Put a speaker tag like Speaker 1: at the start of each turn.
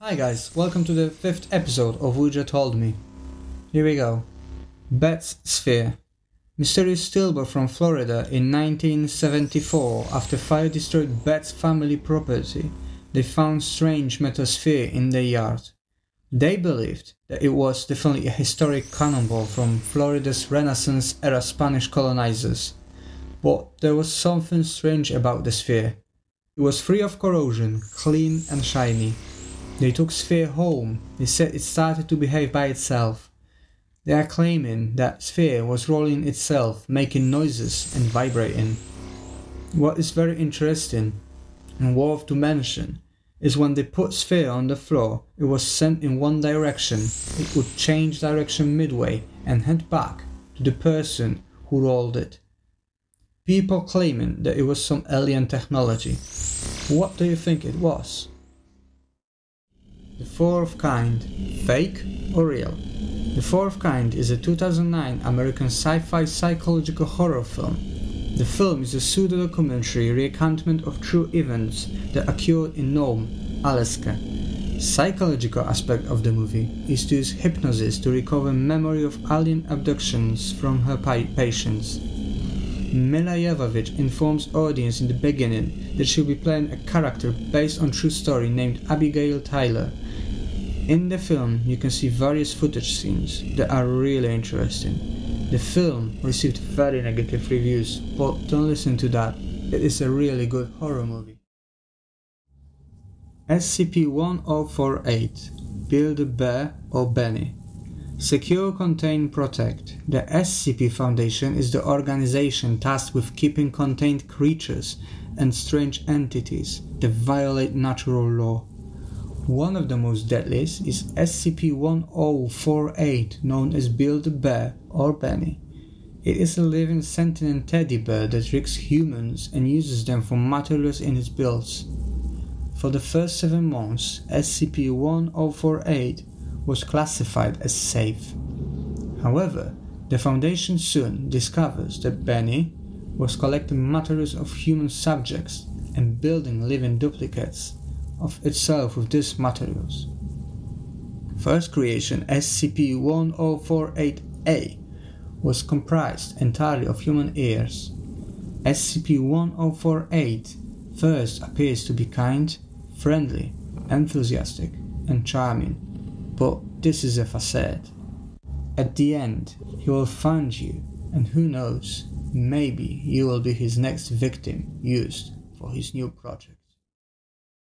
Speaker 1: Hi guys, welcome to the fifth episode of Ouija Told Me. Here we go. Betz Sphere. Mysterious stillbirth from Florida in 1974 after fire destroyed Betz family property. They found strange metal sphere in their yard. They believed that it was definitely a historic cannonball from Florida's Renaissance era Spanish colonizers. But there was something strange about the sphere. It was free of corrosion, clean and shiny. They took Sphere home. They said it started to behave by itself. They are claiming that Sphere was rolling itself, making noises and vibrating. What is very interesting and worth to mention is when they put Sphere on the floor, it was sent in one direction. It would change direction midway and head back to the person who rolled it. People claiming that it was some alien technology. What do you think it was? The Fourth Kind, fake or real? The Fourth Kind is a 2009 American sci-fi psychological horror film. The film is a pseudo-documentary recountment of true events that occurred in Nome, Alaska. Psychological aspect of the movie is to use hypnosis to recover memory of alien abductions from her patients. Milla Jovovich informs audience in the beginning that she'll be playing a character based on true story named Abigail Tyler, in the film, you can see various footage scenes that are really interesting. The film received very negative reviews, but don't listen to that. It is a really good horror movie. SCP-1048 Builder Bear or Benny Secure, Contain, Protect. The SCP Foundation is the organization tasked with keeping contained creatures and strange entities that violate natural law. One of the most deadliest is SCP-1048, known as Builder Bear or Benny. It is a living sentient teddy bear that tricks humans and uses them for materials in its builds. For the first seven months, SCP-1048 was classified as safe. However, the Foundation soon discovers that Benny was collecting materials of human subjects and building living duplicates of itself with these materials. First creation SCP-1048-A was comprised entirely of human ears. SCP-1048 first appears to be kind, friendly, enthusiastic, and charming, but this is a facade. At the end, he will find you, and who knows, maybe you will be his next victim used for his new project.